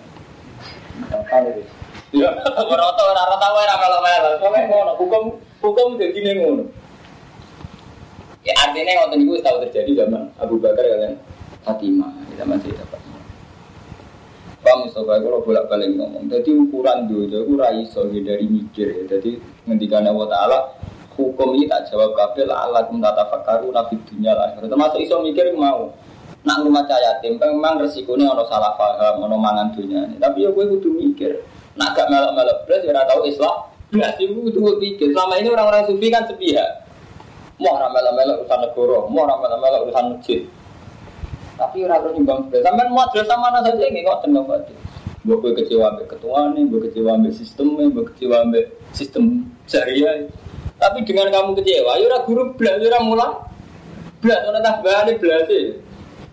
Ya, rata rata wae ora melo-melo. Pokoke ngono, hukum hukum dadi ngono. Ya artinya waktu itu tahu terjadi zaman Abu Bakar kalian Fatimah zaman Sayyidah Fatimah. Pak Mustafa kalau bolak balik ngomong, jadi ukuran dojo itu raiso dari mikir ya. Jadi ngendikan Allah Taala hukum ini tak jawab kabel Allah tata fakaru nafid dunia lah. Termasuk iso mikir mau nak rumah cahaya yatim memang resikonya ono salah paham, ono mangan dunia. Tapi ya gue kudu mikir. Nak gak melok-melok belas ya tahu Islam. Belas itu kudu mikir. Selama ini orang-orang sufi kan sepihak. Mau ramel-ramel urusan negara, mau ramel-ramel urusan masjid. Tapi ora terus nyumbang belas. Sampai mau sama mana saja nggak kok tenang banget. Gue kecewa ambek ketua nih, gue kecewa ambek sistemnya, gue kecewa ambek sistem syariah. Tapi dengan kamu kecewa, ya guru belas, ya ora mulang. Belas, ora tambah belas sih.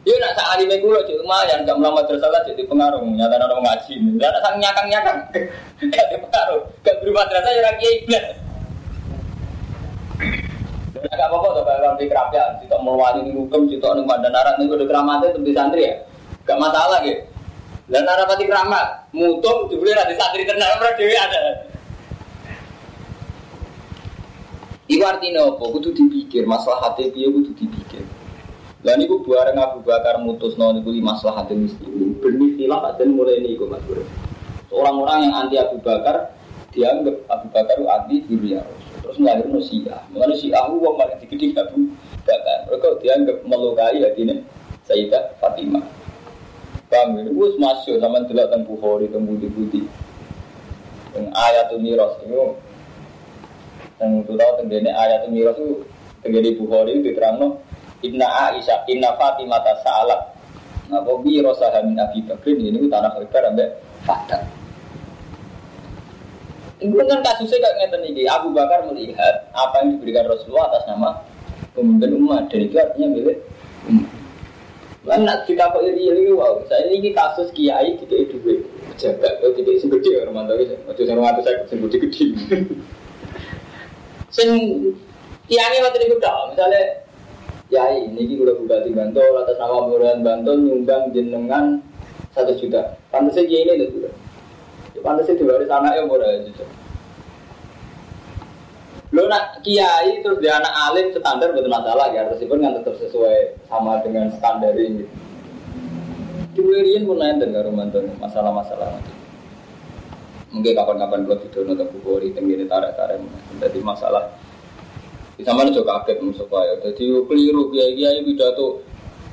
Ya nak sak alime kula cek lumayan gak melamat tersalah jadi pengaruh nyata orang ngaji. Ya nak sang nyakang-nyakang gak pengaruh. Gak berubah terasa ya kiai belas. Agak apa-apa tuh kalau di kerapia, kita meluari ini hukum, kita nih pada narat nih udah keramatnya tentu santri ya, gak masalah gitu. Dan narapati keramat, mutung, dibeli nanti santri tenang, pernah dewi ada. Iku artinya apa? Kudu dipikir, masalah hati dia kudu dipikir. Dan itu bareng Abu Bakar mutus no niku masalah hati muslim. Benih silap dan mulai ini mas Bro. Orang-orang yang anti Abu Bakar dianggap Abu Bakar itu anti Rasul terus melahirkan Syiah. Mengenai Syiah itu wong paling digede Abu Bakar. Mereka dianggap melukai hatinya Sayyidah Fatimah. Paham ini? Gue masuk sama delok tentang Bukhari, tentang budi-budi. Yang ayatul miras itu yang itu tahu tenggene ayatul miras itu tenggene Bukhari itu diterangno Inna Aisyah, Inna Fatimah kok bi rosaha min Abi Bakrin ini tanah Khaybar ambek Fadah. Ini kan kasusnya kayak ngeten ini. Abu Bakar melihat apa yang diberikan Rasulullah atas nama pemimpin umat dan itu artinya milik umat. Kan nak kita kok iri iri wow. Saya ini kasus kiai tidak duit pejabat, oh tidak segede orang mantau itu. Macam saya mantau saya segede gede. Sing kiai waktu itu dah, misalnya kiai ini kita buka di Bantul atas nama Kelurahan Bantul nyumbang jenengan satu juta. Pantasnya kiai ini itu Pantas itu diwaris anaknya murah itu. Lo nak kiai terus dia anak alim standar betul masalah ya, meskipun kan tetap sesuai sama dengan standar ini. Diwirian pun nanti nggak romantis masalah-masalah. Mungkin kapan-kapan kalau tidur nonton bukori tinggi tarik-tarik. Jadi masalah di sama juga kaget supaya jadi keliru kiai kiai pidato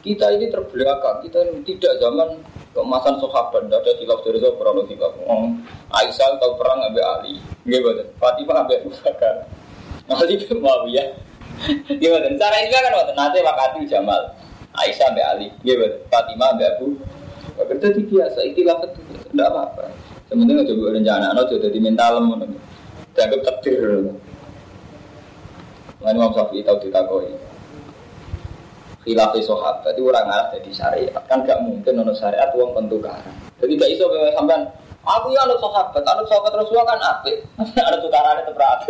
kita ini terbelakang kita ini tidak zaman kemasan sahabat, tidak ada silap dari saya pernah silap. Oh, Aisyah tahu perang Abu Ali, gimana? Fatimah Abu Bakar, Ali bin Muawiyah. Gimana? Cara ini kan waktu nanti wakati Jamal, Aisyah Abu Ali, gimana? Fatimah Abu Abu. Bakar jadi biasa, itulah betul, tidak apa-apa. Sementara coba rencana, no jadi mental, dianggap takdir. Lalu Imam Syafi'i tahu ditakoi khilafi sahabat itu orang arah jadi syariat. Kan gak mungkin nono syariat uang pentukaran jadi gak iso sampean aku ya anut sahabat anut sahabat Rasulullah kan apik. Ada tukaran itu berapa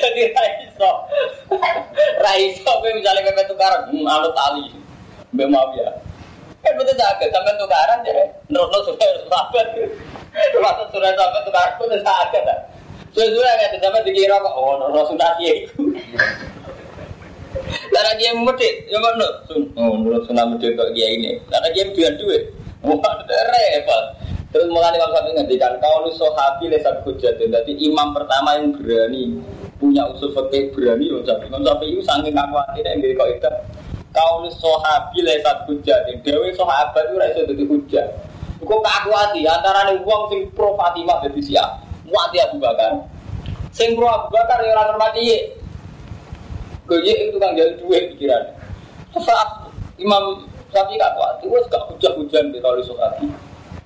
jadi raiso raiso misalnya pepe tukaran hmm, anut tali. Mbak maaf ya kan betul sakit sampai tukaran jadi menurut lo sudah sahabat. Termasuk sudah sahabat tukaran pun sakit Sudah-sudah nggak sampai dikira kok oh Rasulullah itu Karena dia medit, ya mana? Oh, menurut sunnah medit kok dia ini. Karena dia biar duit. Wah, repot. Terus mulai Imam Syafi'i ngendikan kau lu sahabi lesat hujat. Jadi imam pertama yang berani punya usul fikih berani Imam Syafi'i. Imam Syafi'i itu saking khawatir yang dari kau itu. Kau lu sahabi lesat hujat. Dewi sahabat itu rasa jadi hujat. Kok kakuati antara nih uang sing pro Fatimah jadi siap. Muati Abu Bakar. Sing pro Abu Bakar ya orang hormati ye. Gue itu kan jadi duit pikiran. Saat Imam Syafi'i kakuati, wes gak hujat-hujan di kalau sahabi.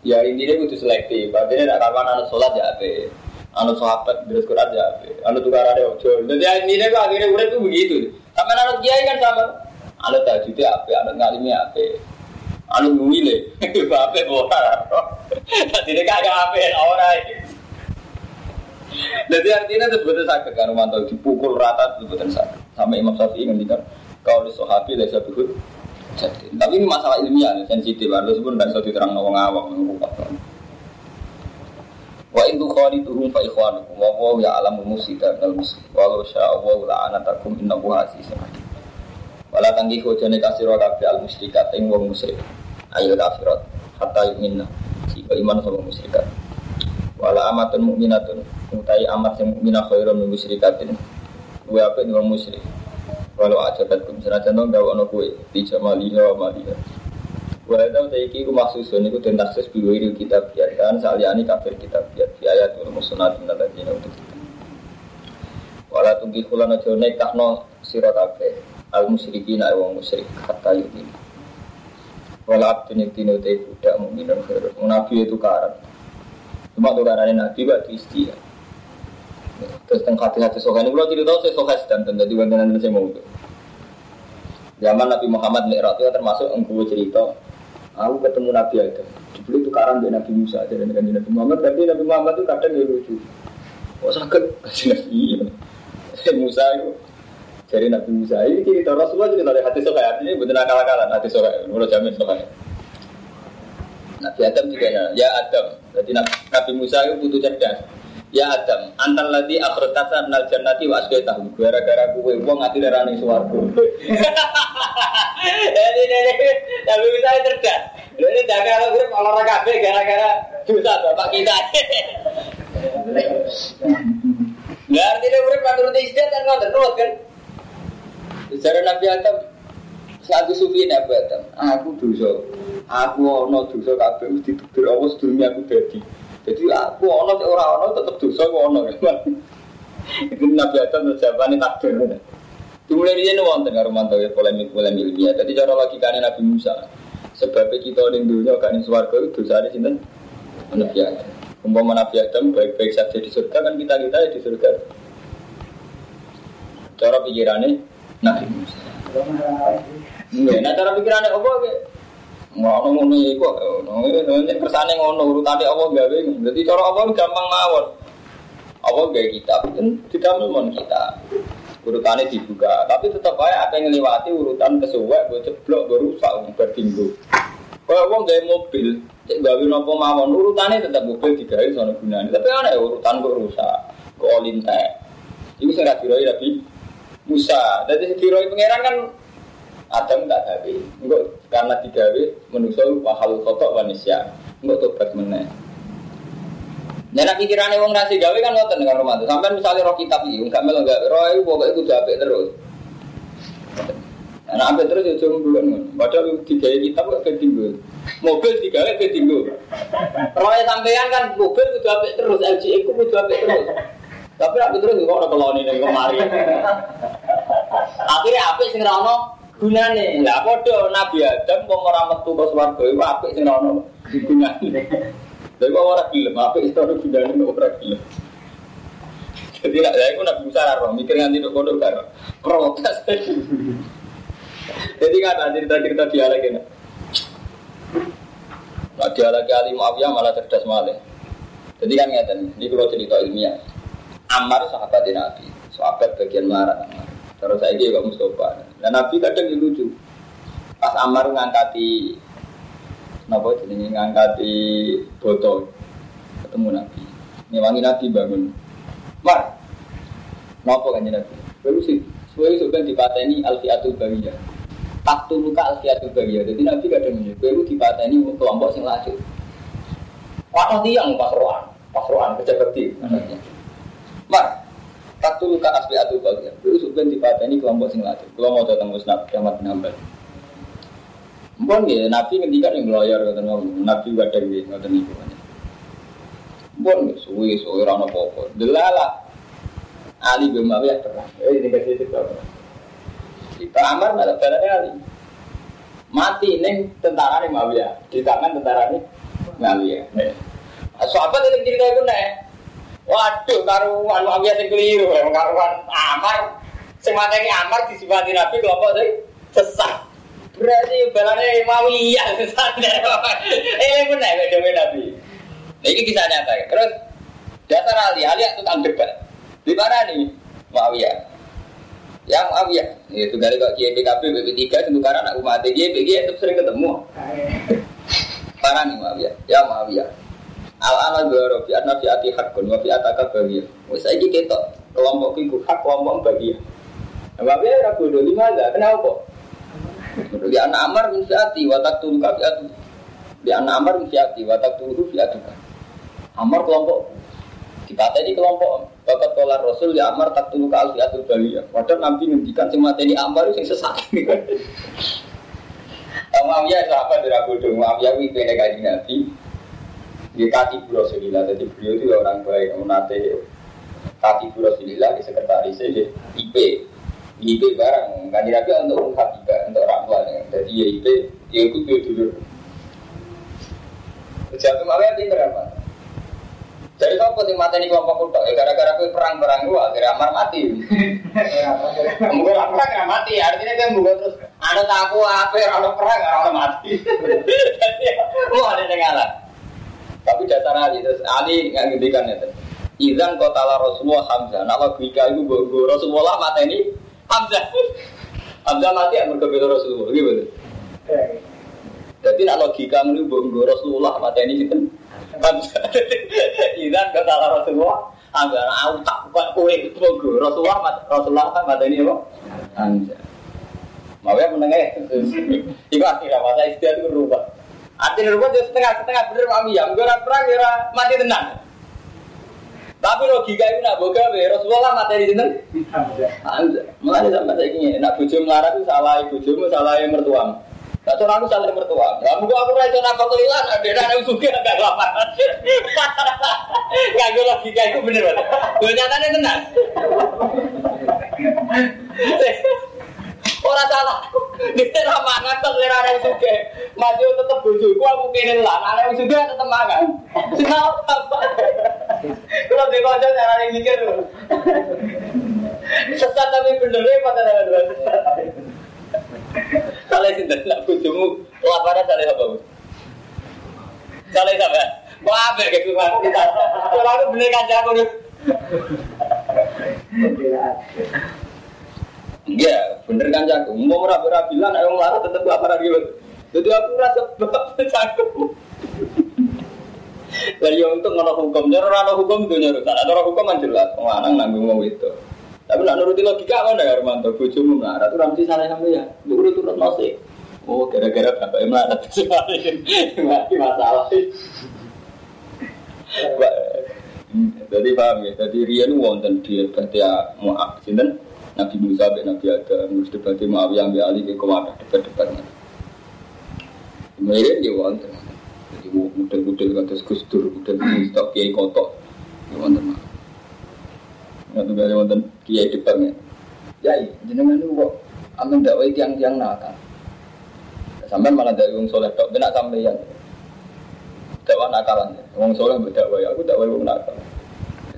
Ya intinya kudu selektif. Artinya tidak kapan anak sholat ya apa. Anak sahabat terus Quran ya apa. Anak tukar ada ojo. Jadi intinya kok akhirnya udah tuh begitu. Sama anak kiai kan sama. Anak tajudnya apa. Anak ngalimnya apa. Anak ngumile. Apa bohar. Jadi dia kagak apa orang. Jadi artinya itu betul sakit kan Romanto dipukul rata itu betul sakit. Sampai Imam Syafi'i ngendikan kau di sahabi lesa tuhud jadi, tapi ini masalah ilmiah, sensitif. Harus pun dan bisa diterang nawang awam mengupas. Wa itu khali tuhum fa ikhwanukum wa wa ya alam musida dal muslim wa la sya Allah la anatakum inna hu azizun Wala tanggi kojone kasiro kabeh al musyrikat ing wong musyrik. Ayo kafirat hatta yu'minna. Jika iman sama musyrikat. Wala amatun mukminatun utai amat sing mukminah khairun min musyrikatin. Kuwi apik wong musyrik. Walau aja kan kum senajan dong gawe ono kue di jamaliha wa maliha. Walau tahu tak iki ku maksusun iku den taksis biwiri kitab ya kan saliyani kafir kitab ya fi ayat wal musnad min alladzina untuk kita. Wala tunggi kula aja nekakno sira kabeh al musyrikin ae wong musyrik hatta yumin. Wala abdun iktinu te budak mukminun khairun. Nabi itu karat. Cuma tukarannya Nabi buat istilah. Terus tentang hati-hati sokan ini, kalau cerita saya sokan sedang jadi bantuan saya mau Zaman Nabi Muhammad Mi'raj itu termasuk engkau cerita Aku ketemu Nabi Adam. Dulu itu karan dari Nabi Musa aja dengan Nabi Muhammad Tapi Nabi Muhammad itu kadang ya lucu. Kok sakit? Kasih Nabi Musa itu. Jadi Nabi Musa ini cerita Rasulullah cerita dari hati sokan Artinya betul akal-akalan hati sokan Menurut jamin sokan Nabi Adam juga ya, ya Adam. Jadi Nabi Musa itu butuh cerdas Ya Adam, antal lagi akhirkata nal jannati wa tahu gara-gara kue wong ngati darani swarga. Jadi ini tapi bisa cerdas. Ini jaga gue olahraga kafe gara-gara dosa bapak kita. Ya artinya urip menurut istiadat kan ngoten terus kan. Secara Nabi Adam Satu sufi Nabi Adam, aku dosa. Aku ono dosa kabeh mesti Allah sedurunge aku dadi. Jadi aku ono cek ora ono tetep dosa ku ono kan. Itu Nabi Adam terjawabane takdir. Dimulai nih wonten karo mantau ya polemik polemik ilmiah. Jadi cara logikanya Nabi Musa. Sebabnya kita ning dunia gak ning swarga itu dosane sinten? Nabi Adam. Umpama Nabi Adam baik-baik saja di surga kan kita kita ya di surga. Cara pikirannya Nabi Musa. Nah, cara pikirannya apa? Ngono ngono iku nek kersane ngono urutane apa gawe. Dadi cara apa gampang mawon. Apa gawe kita tidak memon kita. Urutannya dibuka, tapi tetap aja apa yang ngelewati urutan kesuwek, gue ceblok, gue rusak, gue tinggu. Kalau wong gawe mobil, cek gawe nopo mawon, urutannya tetap mobil digawe sono gunanya. Tapi aneh urutan gue rusak, gue olintek. Ini saya diroi tapi Musa. Jadi diroi pangeran kan Adam tak gawe. Enggak karena digawe manusia mahal kotok manusia. Enggak tobat meneh. Nah, nak pikirannya wong nasi gawe kan ngoten dengan rumah itu. Sampai misalnya roh kitab ini, enggak melo enggak roh itu pokoknya itu jabe terus. Nah, ambil terus ya cuma bulan Padahal digawe kitab gak ketinggu. Mobil digawe ketinggu. Roh sampean kan mobil itu jabe terus, LG itu itu jabe terus. Tapi aku terus kok ada koloni ning kemari. Akhirnya apa sing ra gunane. Lah padha Nabi Adam wong ora metu ke swarga iku apik sing ono gunane. Lha kok ora gelem apik iso ono gunane ora gelem. Jadi nak saya pun Nabi Musa roh mikir nganti tok kono karo protes. Jadi kan ada cerita-cerita dialek ini. Nah dialek Ali Muawiyah malah cerdas malah. Jadi kan ngeten, ini kalau cerita ilmiah. Ammar sahabat Nabi, sahabat bagian marah. Terus saya juga Mustafa. Dan Nabi kadang lucu. Pas Ammar ngangkati Napa jadi ngangkati botol ketemu Nabi. Ngewangi Nabi bangun. Mar, Napa kan Nabi? Lalu sih Suwe sudah dipateni alfiatul bariyah. Taktu luka alfiatul bariyah. Jadi Nabi kadang menyebut, suwe dipateni kelompok sing lanjut. Waktu tiang pasroan, pasroan kecepeti. Mar, taktu luka alfiatul bariyah. Suwe sudah dipateni kelompok sing. Kalau mau datang musnad, kiamat Hambal. Mpun ya, Nabi ngendikan yang ngelayar kata Nabi gak ada gitu, kata niku. Mpun ya, suwi suwi rano popo. Delala Ali bin Muawiyah perang. Eh ini kasih itu apa? Kita Amar malah barangnya Ali. Mati neng tentara nih Muawiyah di tangan tentara nih Muawiyah. Sahabat itu cerita itu nih. Waduh, karuan Muawiyah sing keliru, karuan Amar. Sing mateni Amar disifati Nabi kelompok sing sesat. Berarti balane Muawiyah sesat. Eh benar beda Nabi. Nah, ini kisah nyata ya. Terus dasar Ali, Ali tukang debat. Di mana nih? Muawiyah. Ya Muawiyah. Itu dari kok PKB BP3 itu karena anak umat PKB itu sering ketemu. Parah nih Muawiyah. Ya Muawiyah. Al ana goro fi anna fi ati hakun wa fi ataka bagiya. Wis saiki ketok kelompok iku hak kelompok bagiya. Muawiyah ora bodoh lima enggak? Kenapa? Di anak amar min fiati wa taqtulu ka fiatu. Di anak amar min fiati wa taqtulu fiatuka. Amar kelompok kita tadi kelompok bapak kolar Rasul ya Amar tak tulu ke alfiatul baliyah. Padahal Nabi ngendikan sing mateni Amar sing sesat. Muawiyah sahabat dari Abu Muawiyah ini kene kaji Nabi. Di kati Rasulillah, jadi beliau itu orang baik, nate kati Rasulillah di sekretaris saya IP, IP barang, kan Nabi untuk ungkap juga untuk ramuan, jadi ya IP, ya ikut dulu. Jatuh Muawiyah ini berapa? Jadi kau pasti mati ini kelompok kuda, ya gara-gara kau perang-perang gua, akhirnya Amar mati. Mungkin perang nggak mati, artinya kan bukan terus ada tapu apa, ada perang ada mati. Jadi, oh ada yang ngalah. Tapi dasar Ali, terus Ali nggak ngendikan itu. Izan kota la Rasulullah Hamzah, nama Gwika itu gue Rasulullah mati ini Hamzah. Hamzah mati ya berbeda Rasulullah, gitu. Jadi nak logika ini gue Rasulullah mati ini gitu. Izan kata Rasulullah Anggar aku tak buat kue Mogo Rasulullah Rasulullah kan kata ini apa? Hamzah Mau ya menengah Itu akhirnya masa istilah itu berubah Artinya berubah jadi setengah-setengah bener mami ya Mungkin perang ya mati tenang tapi logika itu nak boga be Rasulullah materi? Hamzah. Mulai sampai saya ingin nak bojo melarat itu salah bojomu salah mertuamu. Nah, cara aku saling mertua. Nah, mungkin aku rasa nak foto hilang, ada ada suka agak. Gak gue logika itu bener banget. Nyatanya tenang. Orang salah. Dia nak mangan terus dia ada suka. Maju tetap bujuku aku kini lah. Ada yang suka tetap makan. Kenapa? Kalau dia kocok cara yang mikir. Sesat tapi bener pada dengan Salah sih nak bojomu laparan salah apa? Salah apa? Apa kayak kita? Kalau aku bener kan aku nih. Iya, bener kan jago. Mau merah-merah bilang, ayo marah tetap laparan gitu. Jadi aku rasa bapak jago. Lah yo untuk ngono hukum, nyoro ora hukum itu nyoro. Tak ada hukum kan jelas, lanang nanggung wong itu. Tapi nak nuruti logika kan ya Armanto, bojomu melarat itu ramsi salah sampe ya. Urut turut nasi. Oh, gara-gara bapak melarat sekali. Mati masalah. Jadi paham ya, jadi Rian wonten dia berarti ya mau sinten Nabi Musa bin Nabi Adam, terus debatnya Muawiyah ambil alih ke kewadah debat-debatnya. Kemudian dia wonten. Jadi model-model kata Gus Dur, model stok kiai kotok. Ya wonten. Nggak tuh kali wonten kiai debatnya. Ya, jenengan itu kok amin dakwai tiang-tiang nakal. Sampai malah dari wong soleh benak sampai yang dakwah nakalan. Wong soleh berdakwah, aku dakwah wong nakal.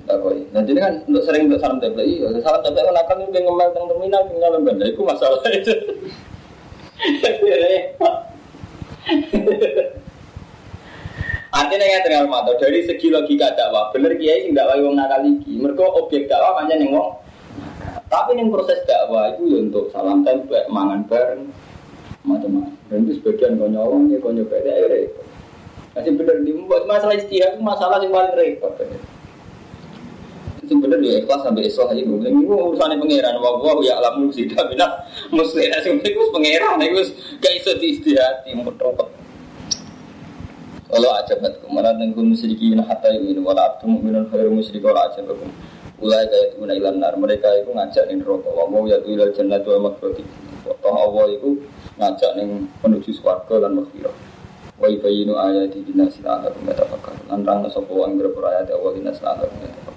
Dakwah. Nah jadi kan untuk sering untuk salam template, iya salam template nakal itu ngomel tentang terminal, tinggal lembaga. Itu masalah itu. Artinya ya tinggal mata dari segi logika dakwah, bener kiai sing dakwah wong nakal iki. Mergo objek dakwah ning wong. Tapi ning proses dakwah itu ya untuk salam tempel, mangan bareng, macam-macam. Dan itu sebagian kau nyolong ya kau ya. Masih bener di masalah istihad itu masalah yang paling repot. Sing bener ya ikhlas sampai esok aja gue bilang, gue urusannya pangeran, wah gue ya alam musik, tapi nah muslim, sing penting gue pangeran, gue gak iso diistihati, mumpet Kalau aja banget ke mana kun musyrikin hatta ini wala abdu mu'minun khairu musyrik wala aja bakum. Ulai kayak itu ilan nar mereka itu ngajak nih rokok. Wa mau ya ilal jannah wa maghfirati. Toh Allah itu ngajak nih menuju swarga dan maghfirah. Wa yubayyinu ayati dinasi la'allakum yatafakkarun. Lan rang sapa wong berayat Allah dinasi la'allakum yatafakkarun.